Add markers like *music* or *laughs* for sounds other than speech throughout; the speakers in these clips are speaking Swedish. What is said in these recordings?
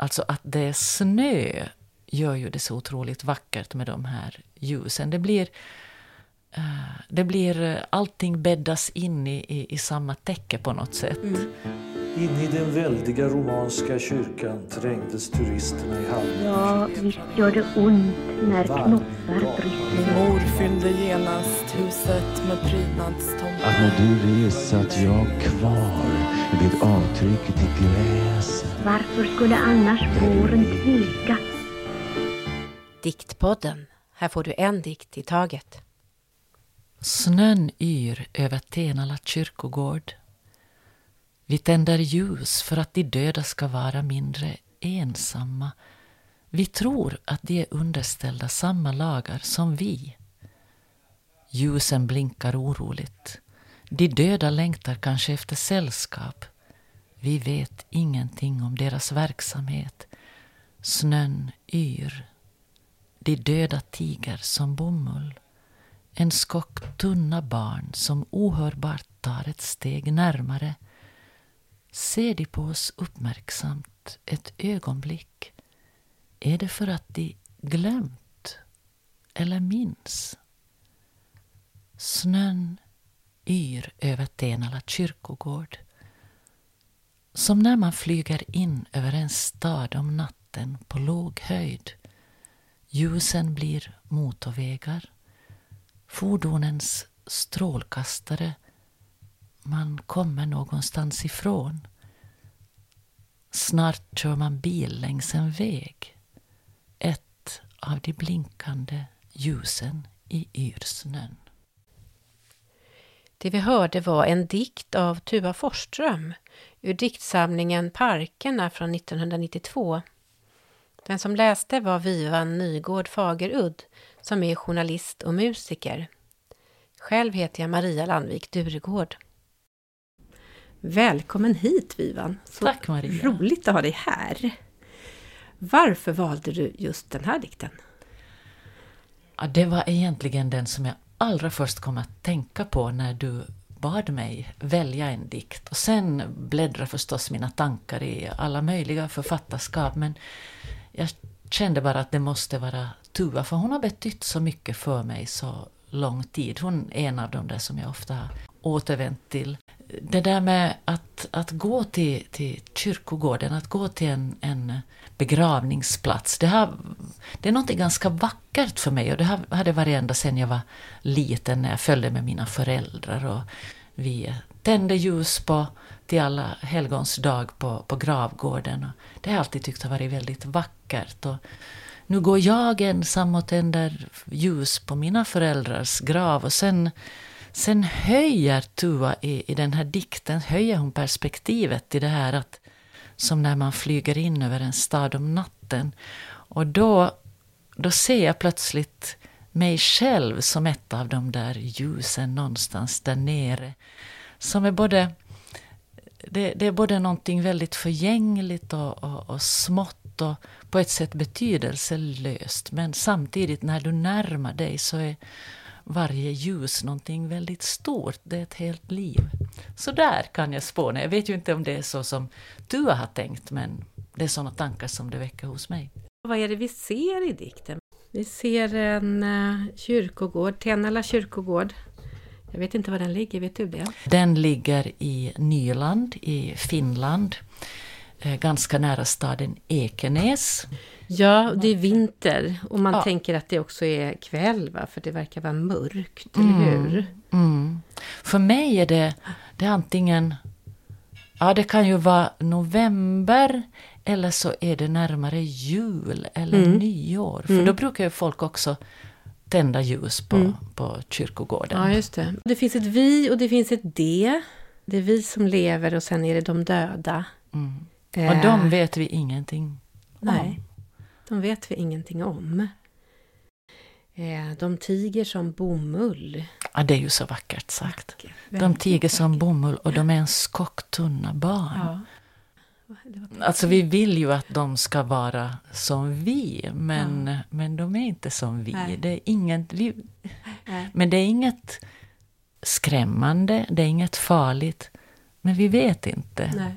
alltså att det är snö gör ju det så otroligt vackert med de här ljusen. Det blir, eh, det blir eh, allting bäddas in i, i, i samma täcke på något sätt. Mm. In i den väldiga romanska kyrkan trängdes turisterna i hallen. Ja, visst gör det ont när knoppar bryter. Mor fyllde genast huset med prydnadstomtar. Att när du res satt jag kvar vid avtrycket i gräset. Varför skulle annars våren tveka? Diktpodden. Här får du en dikt i taget. Snön yr över Tenala kyrkogård vi tänder ljus för att de döda ska vara mindre ensamma. Vi tror att de är underställda samma lagar som vi. Ljusen blinkar oroligt. De döda längtar kanske efter sällskap. Vi vet ingenting om deras verksamhet. Snön yr. De döda tiger som bomull. En skock tunna barn som ohörbart tar ett steg närmare Ser de på oss uppmärksamt ett ögonblick är det för att de glömt eller minns. Snön yr över Tenala kyrkogård. Som när man flyger in över en stad om natten på låg höjd. Ljusen blir motorvägar. Fordonens strålkastare man kommer någonstans ifrån. Snart kör man bil längs en väg. Ett av de blinkande ljusen i yrsnön. Det vi hörde var en dikt av Tuva Forsström ur diktsamlingen Parkerna från 1992. Den som läste var Vivan Nygård Fagerudd som är journalist och musiker. Själv heter jag Maria Landvik Duregård. Välkommen hit Vivan! Så Tack Maria! Roligt att ha dig här! Varför valde du just den här dikten? Ja, det var egentligen den som jag allra först kom att tänka på när du bad mig välja en dikt. Och sen bläddra förstås mina tankar i alla möjliga författarskap. Men jag kände bara att det måste vara Tuva, för hon har betytt så mycket för mig så lång tid. Hon är en av de där som jag ofta har återvänt till det där med att, att gå till, till kyrkogården, att gå till en, en begravningsplats, det, har, det är något ganska vackert för mig och det har, det varit ända sedan jag var liten när jag följde med mina föräldrar och vi tände ljus på till alla helgons dag på, på gravgården. Och det har jag alltid tyckt har varit väldigt vackert. Och nu går jag ensam och tänder ljus på mina föräldrars grav och sen Sen höjer Tua i, i den här dikten höjer hon perspektivet till det här att som när man flyger in över en stad om natten. Och då, då ser jag plötsligt mig själv som ett av de där ljusen någonstans där nere. Som är både, det, det är både någonting väldigt förgängligt och, och, och smått och på ett sätt betydelselöst. Men samtidigt när du närmar dig så är varje ljus någonting väldigt stort. Det är ett helt liv. Så där kan jag spåna. Jag vet ju inte om det är så som du har tänkt, men det är sådana tankar som det väcker hos mig. Vad är det vi ser i dikten? Vi ser en uh, kyrkogård, Tenala kyrkogård. Jag vet inte var den ligger, vet du det? Den ligger i Nyland i Finland, uh, ganska nära staden Ekenäs. Ja, det är vinter och man ja. tänker att det också är kväll, va? för det verkar vara mörkt, mm. eller hur? Mm. För mig är det, det är antingen... Ja, det kan ju vara november eller så är det närmare jul eller mm. nyår. För mm. då brukar ju folk också tända ljus på, mm. på kyrkogården. Ja, just det. Det finns ett vi och det finns ett de. Det är vi som lever och sen är det de döda. Mm. Och eh. de vet vi ingenting Nej. om. De vet vi ingenting om. Eh, de tiger som bomull. Ja, det är ju så vackert sagt. Vacker, de tiger som bomull och de är en skocktunna barn. Ja. Alltså vi vill ju att de ska vara som vi, men, ja. men de är inte som vi. Det är inget, vi men det är inget skrämmande, det är inget farligt, men vi vet inte. Nej.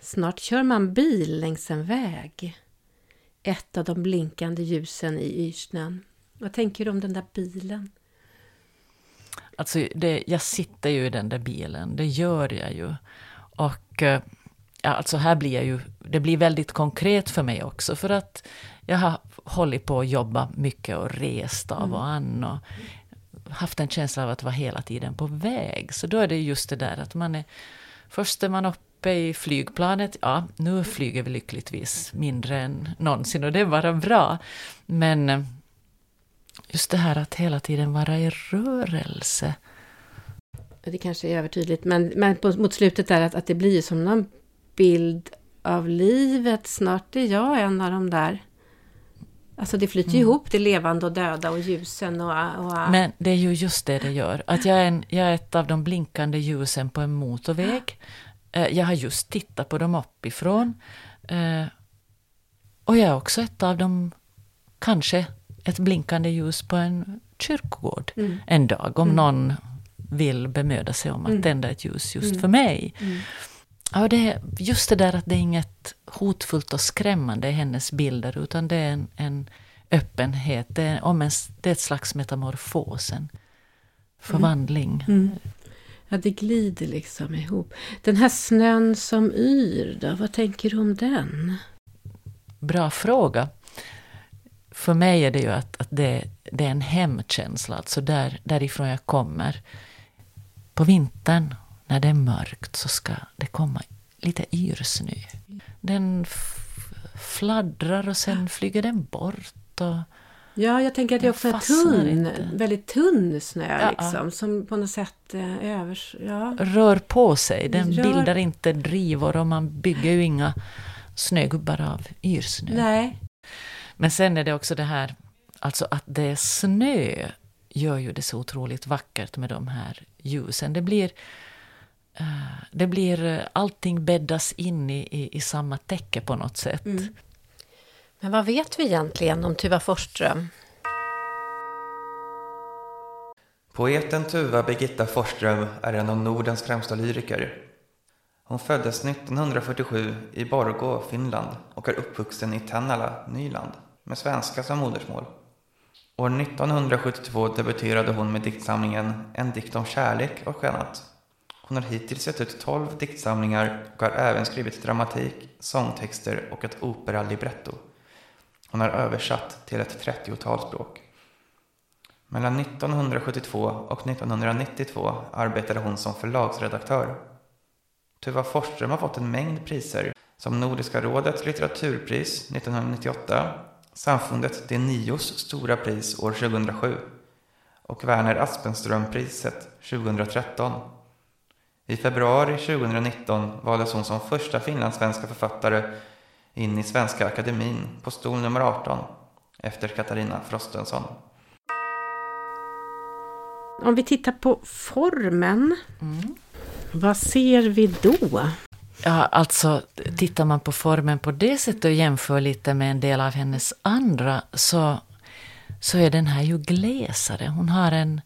Snart kör man bil längs en väg. Ett av de blinkande ljusen i yrsnön. Vad tänker du om den där bilen? Alltså, det, jag sitter ju i den där bilen, det gör jag ju. Och eh, ja, alltså här blir jag ju, det blir väldigt konkret för mig också, för att jag har hållit på att jobba mycket och rest av och an och haft en känsla av att vara hela tiden på väg. Så då är det just det där att man är, först är man uppe i flygplanet, ja, nu flyger vi lyckligtvis mindre än någonsin och det är bara bra. Men eh, just det här att hela tiden vara i rörelse. Det kanske är övertydligt, men, men på, mot slutet där att, att det blir som någon bild av livet. Snart är jag en av de där. Alltså det flyter ju ihop, det levande och döda och ljusen och... och Men det är ju just det det gör. Att jag är, en, jag är ett av de blinkande ljusen på en motorväg. Eh, Jag har just tittat på dem uppifrån. Eh, Och jag är också ett av dem, kanske ett blinkande ljus på en kyrkogård Mm. en dag. Om någon vill bemöda sig om att Mm. tända ett ljus just Mm. för mig. Mm. Ja, det är just det där att det är inget hotfullt och skrämmande i hennes bilder, utan det är en, en öppenhet, det är, om en, det är ett slags metamorfos, en förvandling. Mm. Ja, det glider liksom ihop. Den här snön som yr då, vad tänker du om den? Bra fråga. För mig är det ju att, att det, det är en hemkänsla, alltså där, därifrån jag kommer. På vintern, när det är mörkt, så ska det komma lite yrsnö. Den fladdrar och sen flyger den bort. Och, Ja, jag tänker att det är också är tunn, inte. väldigt tunn snö Ja, liksom, som på något sätt eh, övers... Ja. rör på sig. Den Rör- bildar inte drivor och man bygger ju inga snögubbar av yrsnö. Nej, Men sen är det också det här, alltså att det är snö gör ju det så otroligt vackert med de här ljusen. Det blir, eh, det blir eh, allting bäddas in i, i, i samma täcke på något sätt. Mm men vad vet vi egentligen om Tuva Forsström? Poeten Tuva Birgitta Forsström är en av Nordens främsta lyriker. Hon föddes 1947 i Borgå, Finland och är uppvuxen i Tennala, Nyland, med svenska som modersmål. År 1972 debuterade hon med diktsamlingen En dikt om kärlek och annat. Hon har hittills gett ut 12 diktsamlingar och har även skrivit dramatik, sångtexter och ett operalibretto. Hon har översatt till ett 30-tal språk. Mellan 1972 och 1992 arbetade hon som förlagsredaktör. Tuva Forsström har fått en mängd priser som Nordiska rådets litteraturpris 1998, Samfundet De Nios stora pris år 2007 och Werner Aspenström-priset 2013. I februari 2019 valdes hon som första finlandssvenska författare in i Svenska Akademin på stol nummer 18 efter Katarina Frostenson. Om vi tittar på formen, Mm. vad ser vi då? Ja, alltså tittar man på formen på det sättet och jämför lite med en del av hennes andra så, så är den här ju glesare. Hon har en...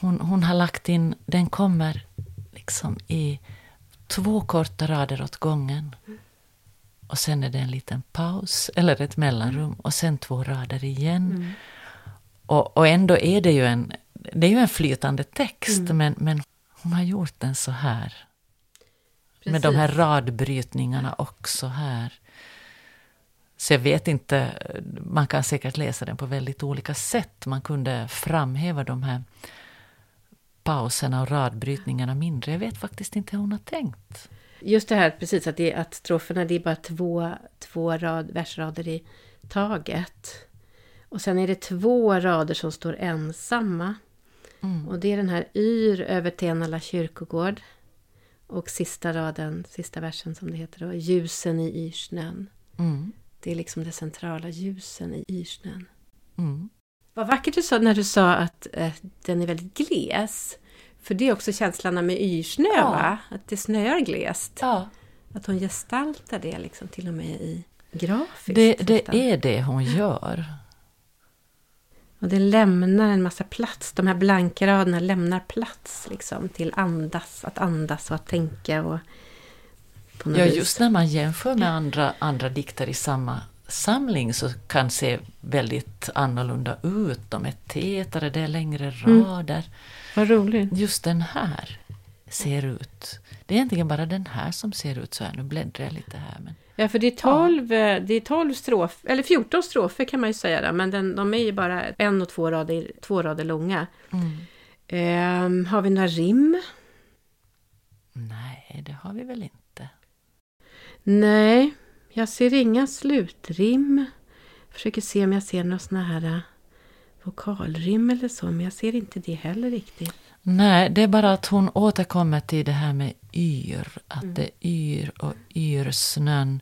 Hon, hon har lagt in... Den kommer liksom i två korta rader åt gången. Och sen är det en liten paus, eller ett mellanrum, och sen två rader igen. Och, och ändå är det ju en, det är ju en flytande text, men, men hon har gjort den så här. Med de här radbrytningarna också här. Så jag vet inte, man kan säkert läsa den på väldigt olika sätt. Man kunde framhäva de här pauserna och radbrytningarna mindre. Jag vet faktiskt inte hur hon har tänkt. Just det här precis att, det, att stroferna det är bara två, två rad, versrader i taget. Och sen är det två rader som står ensamma. Mm. Och det är den här Yr över Tenala kyrkogård. Och sista raden, sista versen som det heter då, Ljusen i yrsnön. Mm. Det är liksom det centrala, ljusen i yrsnön. Mm. Vad vackert du sa när du sa att eh, den är väldigt gles. För det är också känslan med yrsnö, Ja. va? Att det snöar glest. Ja, Att hon gestaltar det liksom till och med i grafiskt. det, det är det hon gör. Och det lämnar en massa plats. De här blanka raderna lämnar plats liksom till andas, att andas och att tänka och Ja, vis. just när man jämför med andra, andra dikter i samma samling så kan se väldigt annorlunda ut. De är tätare, det är längre Mm. rader. Vad roligt. Just den här ser ut... Det är egentligen bara den här som ser ut så här. Nu bläddrar jag lite här. Men... Ja, för det är 12, eh, det är 12 strofer, eller 14 strofer kan man ju säga, då, men den, de är ju bara en och två rader, två rader långa. Mm. Ehm, har vi några rim? Nej, det har vi väl inte. Nej, jag ser inga slutrim. Försöker se om jag ser några såna här eh, vokalrim eller så, men jag ser inte det heller riktigt. Nej, det är bara att hon återkommer till det här med yr. Att Mm. det yr och yr snön.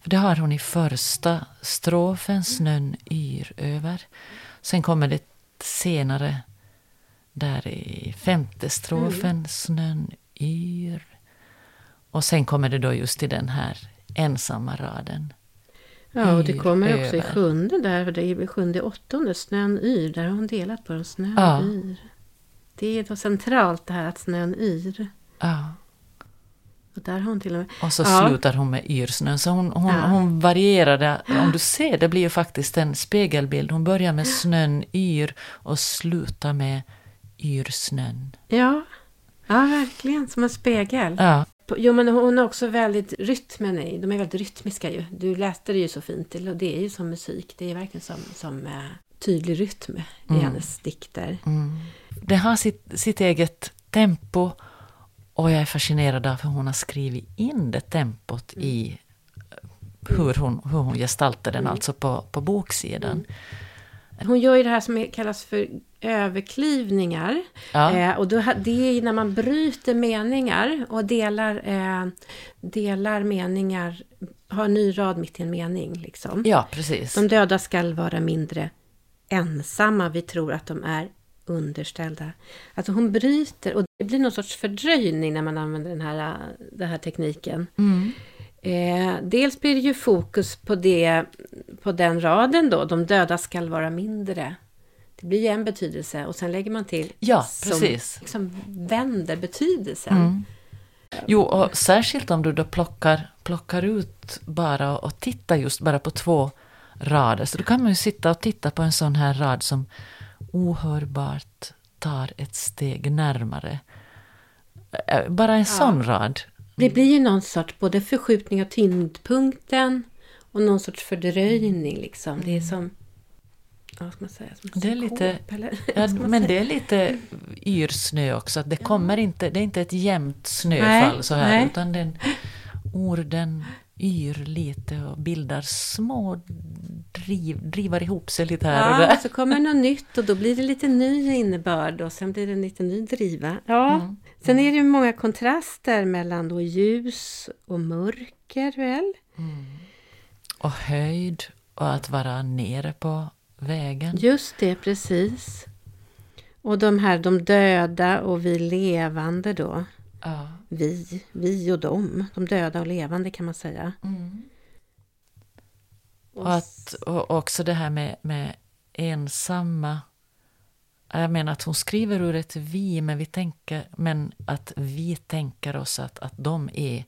För det har hon i första strofen, snön yr över. Sen kommer det senare, där i femte strofen, Mm. snön yr. Och sen kommer det då just till den här ensamma raden. Ja, och det kommer också i över. sjunde där, det är i sjunde åttonde, snön yr, där har hon delat på dem, snön Ja. yr. Det är då centralt det här att snön yr. Ja. Och där har hon till och med... Och så Ja. slutar hon med yrsnön. Så hon, hon, Ja. hon varierade. Om du ser, det blir ju faktiskt en spegelbild. Hon börjar med snön yr och slutar med yrsnön. Ja, ja verkligen, som en spegel. Ja, Jo, men hon har också väldigt rytmen i. De är väldigt rytmiska ju. Du läste det ju så fint. Det det är ju som musik. Det är verkligen som, som eh, tydlig rytm i Mm. hennes dikter. det har sitt, sitt eget tempo. Och jag är fascinerad av hur hon har skrivit in det tempot i eh, hur hon, hur hon gestaltar den, alltså på, på boksidan. Hon gör ju det här som kallas för överklivningar. Ja. Eh, och då, det är ju när man bryter meningar och delar, eh, delar meningar, har en ny rad mitt i en mening. Liksom. Ja, precis. De döda skall vara mindre ensamma. Vi tror att de är underställda. Alltså hon bryter och det blir någon sorts fördröjning när man använder den här, den här tekniken. Mm. Eh, dels blir det ju fokus på, det, på den raden då, de döda skall vara mindre. Det blir ju en betydelse och sen lägger man till Ja, som precis. liksom vänder betydelsen. Mm. Jo, och särskilt om du då plockar, plockar ut bara och tittar just bara på två rader. Så då kan man ju sitta och titta på en sån här rad som ohörbart tar ett steg närmare. Bara en sån rad. Det blir ju någon sorts både förskjutning av tyngdpunkten och någon sorts fördröjning liksom. Det är som... Vad ska man säga? Som Det är lite- eller? *laughs* Ja, men det är lite yrsnö också. Att det, kommer inte, det är inte ett jämnt snöfall Nej, så här. nej. Utan den, orden yr lite och bildar små driv, drivar ihop sig lite här och Ja, där. så kommer något nytt och då blir det lite ny innebörd och sen blir det lite ny driva. Ja, Mm. sen är det ju många kontraster mellan då ljus och mörker väl? Och höjd och att vara nere på vägen. Just det, precis. Och de här, de döda och vi levande då. Ja. Vi, vi och dem. De döda och levande kan man säga. Och, att, och också det här med, med ensamma. Jag menar att hon skriver ur ett vi, men, vi tänker, men att vi tänker oss att, att de är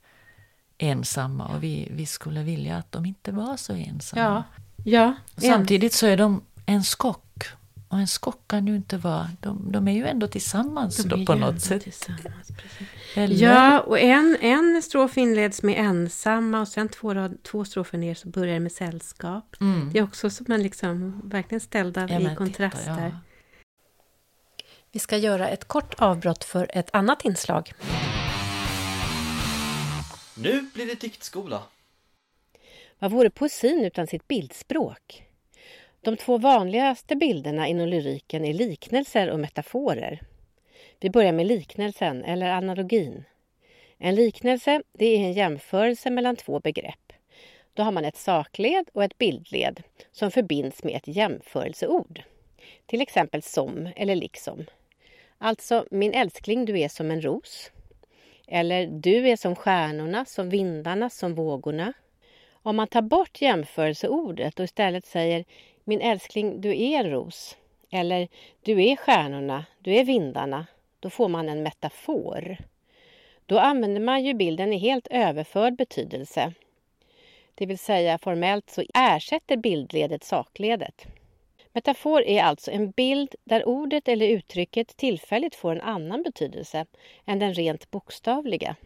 ensamma och vi, vi skulle vilja att de inte var så ensamma. Ja, ja. Samtidigt så är de en skock. Och en skock kan ju inte vara... De, de är ju ändå tillsammans De då på något sätt. Ja, och en, en strof inleds med ensamma och sen två, rad, två strofer ner så börjar det med sällskap. Mm. Det är också som man liksom verkligen ställda Ja, i kontraster. ja. Vi ska göra ett kort avbrott för ett annat inslag. Nu blir det diktskola. Vad vore poesin utan sitt bildspråk? De två vanligaste bilderna inom lyriken är liknelser och metaforer. Vi börjar med liknelsen, eller analogin. En liknelse det är en jämförelse mellan två begrepp. Då har man ett sakled och ett bildled som förbinds med ett jämförelseord. Till exempel som eller liksom. Alltså, min älskling, du är som en ros. Eller, du är som stjärnorna, som vindarna, som vågorna. Om man tar bort jämförelseordet och istället säger Min älskling, du är en ros. Eller Du är stjärnorna, du är vindarna. Då får man en metafor. Då använder man ju bilden i helt överförd betydelse. Det vill säga formellt så ersätter bildledet sakledet. Metafor är alltså en bild där ordet eller uttrycket tillfälligt får en annan betydelse än den rent bokstavliga.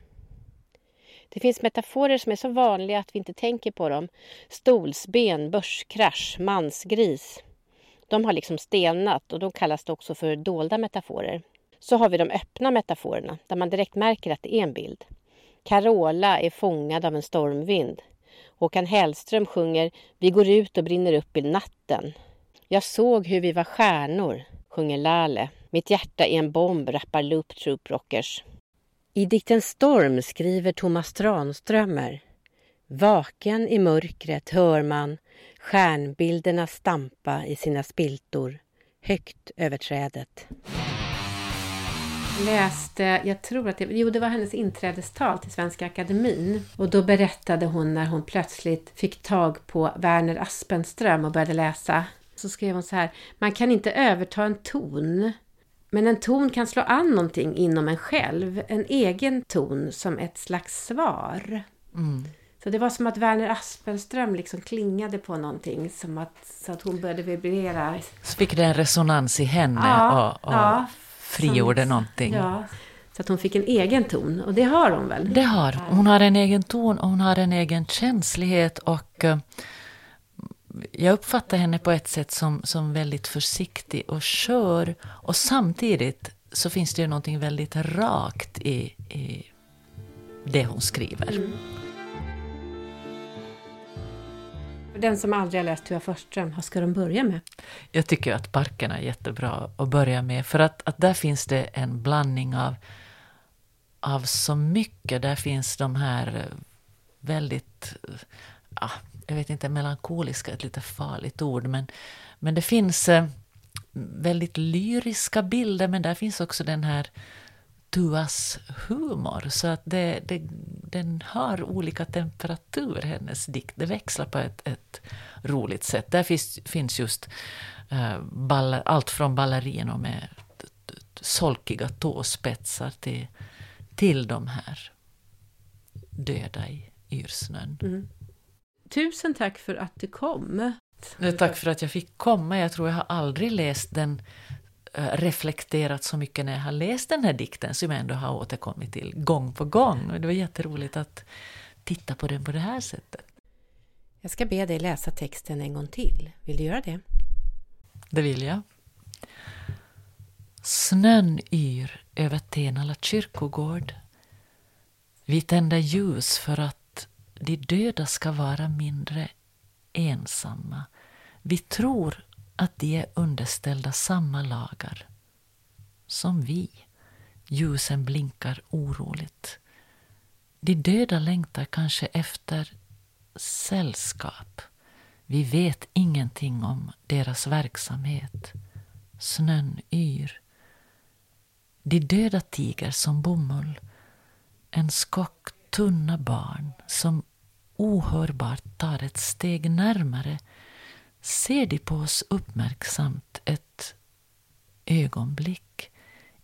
Det finns metaforer som är så vanliga att vi inte tänker på dem. Stolsben, börskrasch, mansgris. De har liksom stelnat och då kallas det också för dolda metaforer. Så har vi de öppna metaforerna där man direkt märker att det är en bild. Carola är fångad av en stormvind. Håkan Hellström sjunger Vi går ut och brinner upp i natten. Jag såg hur vi var stjärnor, sjunger Lale. Mitt hjärta är en bomb, rappar Loop Troop Rockers. I dikten Storm skriver Thomas Tranströmer Vaken i mörkret hör man stjärnbilderna stampa i sina spiltor högt över trädet. Läste, jag tror att det, jo, det var hennes inträdestal till Svenska Akademin. Och då berättade hon när hon plötsligt fick tag på Werner Aspenström och började läsa. Så skrev hon så här, man kan inte överta en ton men en ton kan slå an någonting inom en själv, en egen ton som ett slags svar. Mm. Så det var som att Werner Aspenström liksom klingade på någonting, som att, så att hon började vibrera. Så fick det en resonans i henne ja, och, och ja, frigjorde som, någonting. Ja, så att hon fick en egen ton, och det har hon väl? Det har hon. Hon har en egen ton och hon har en egen känslighet och uh, jag uppfattar henne på ett sätt som, som väldigt försiktig och skör. Och samtidigt så finns det ju någonting väldigt rakt i, i det hon skriver. Mm. Den som aldrig har läst Tua Forsström, vad ska de börja med? Jag tycker att Parken är jättebra att börja med. För att, att där finns det en blandning av, av så mycket. Där finns de här väldigt ja, jag vet inte, melankoliska är ett lite farligt ord, men, men det finns eh, väldigt lyriska bilder, men där finns också den här Tuas humor, så att det, det, den har olika temperatur, hennes dikt. Det växlar på ett, ett roligt sätt. Där finns, finns just eh, uh, baller, allt från ballerinor med solkiga tåspetsar till, till de här döda i yrsnön. Mm. Tusen tack för att du kom. Tack för att jag fick komma. Jag tror jag har aldrig läst den eh, reflekterat så mycket när jag har läst den här dikten som jag ändå har återkommit till gång på gång. Och det var jätteroligt att titta på den på det här sättet. Jag ska be dig läsa texten en gång till. Vill du göra det? Det vill jag. Snön yr över Tenala kyrkogård. Vi tänder ljus för att de döda ska vara mindre ensamma. Vi tror att de är underställda samma lagar som vi. Ljusen blinkar oroligt. De döda längtar kanske efter sällskap. Vi vet ingenting om deras verksamhet. Snön yr. De döda tiger som bomull. En skock tunna barn som ohörbart tar ett steg närmare ser de på oss uppmärksamt ett ögonblick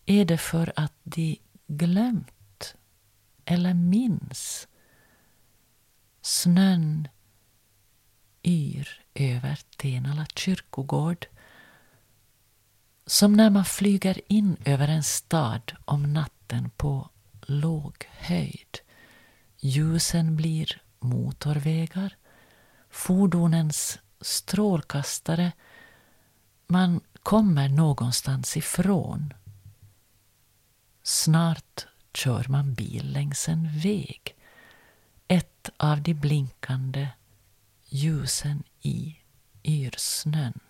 är det för att de glömt eller minns. Snön yr över Tenala kyrkogård som när man flyger in över en stad om natten på låg höjd. Ljusen blir motorvägar, fordonens strålkastare. Man kommer någonstans ifrån. Snart kör man bil längs en väg. Ett av de blinkande ljusen i yrsnön.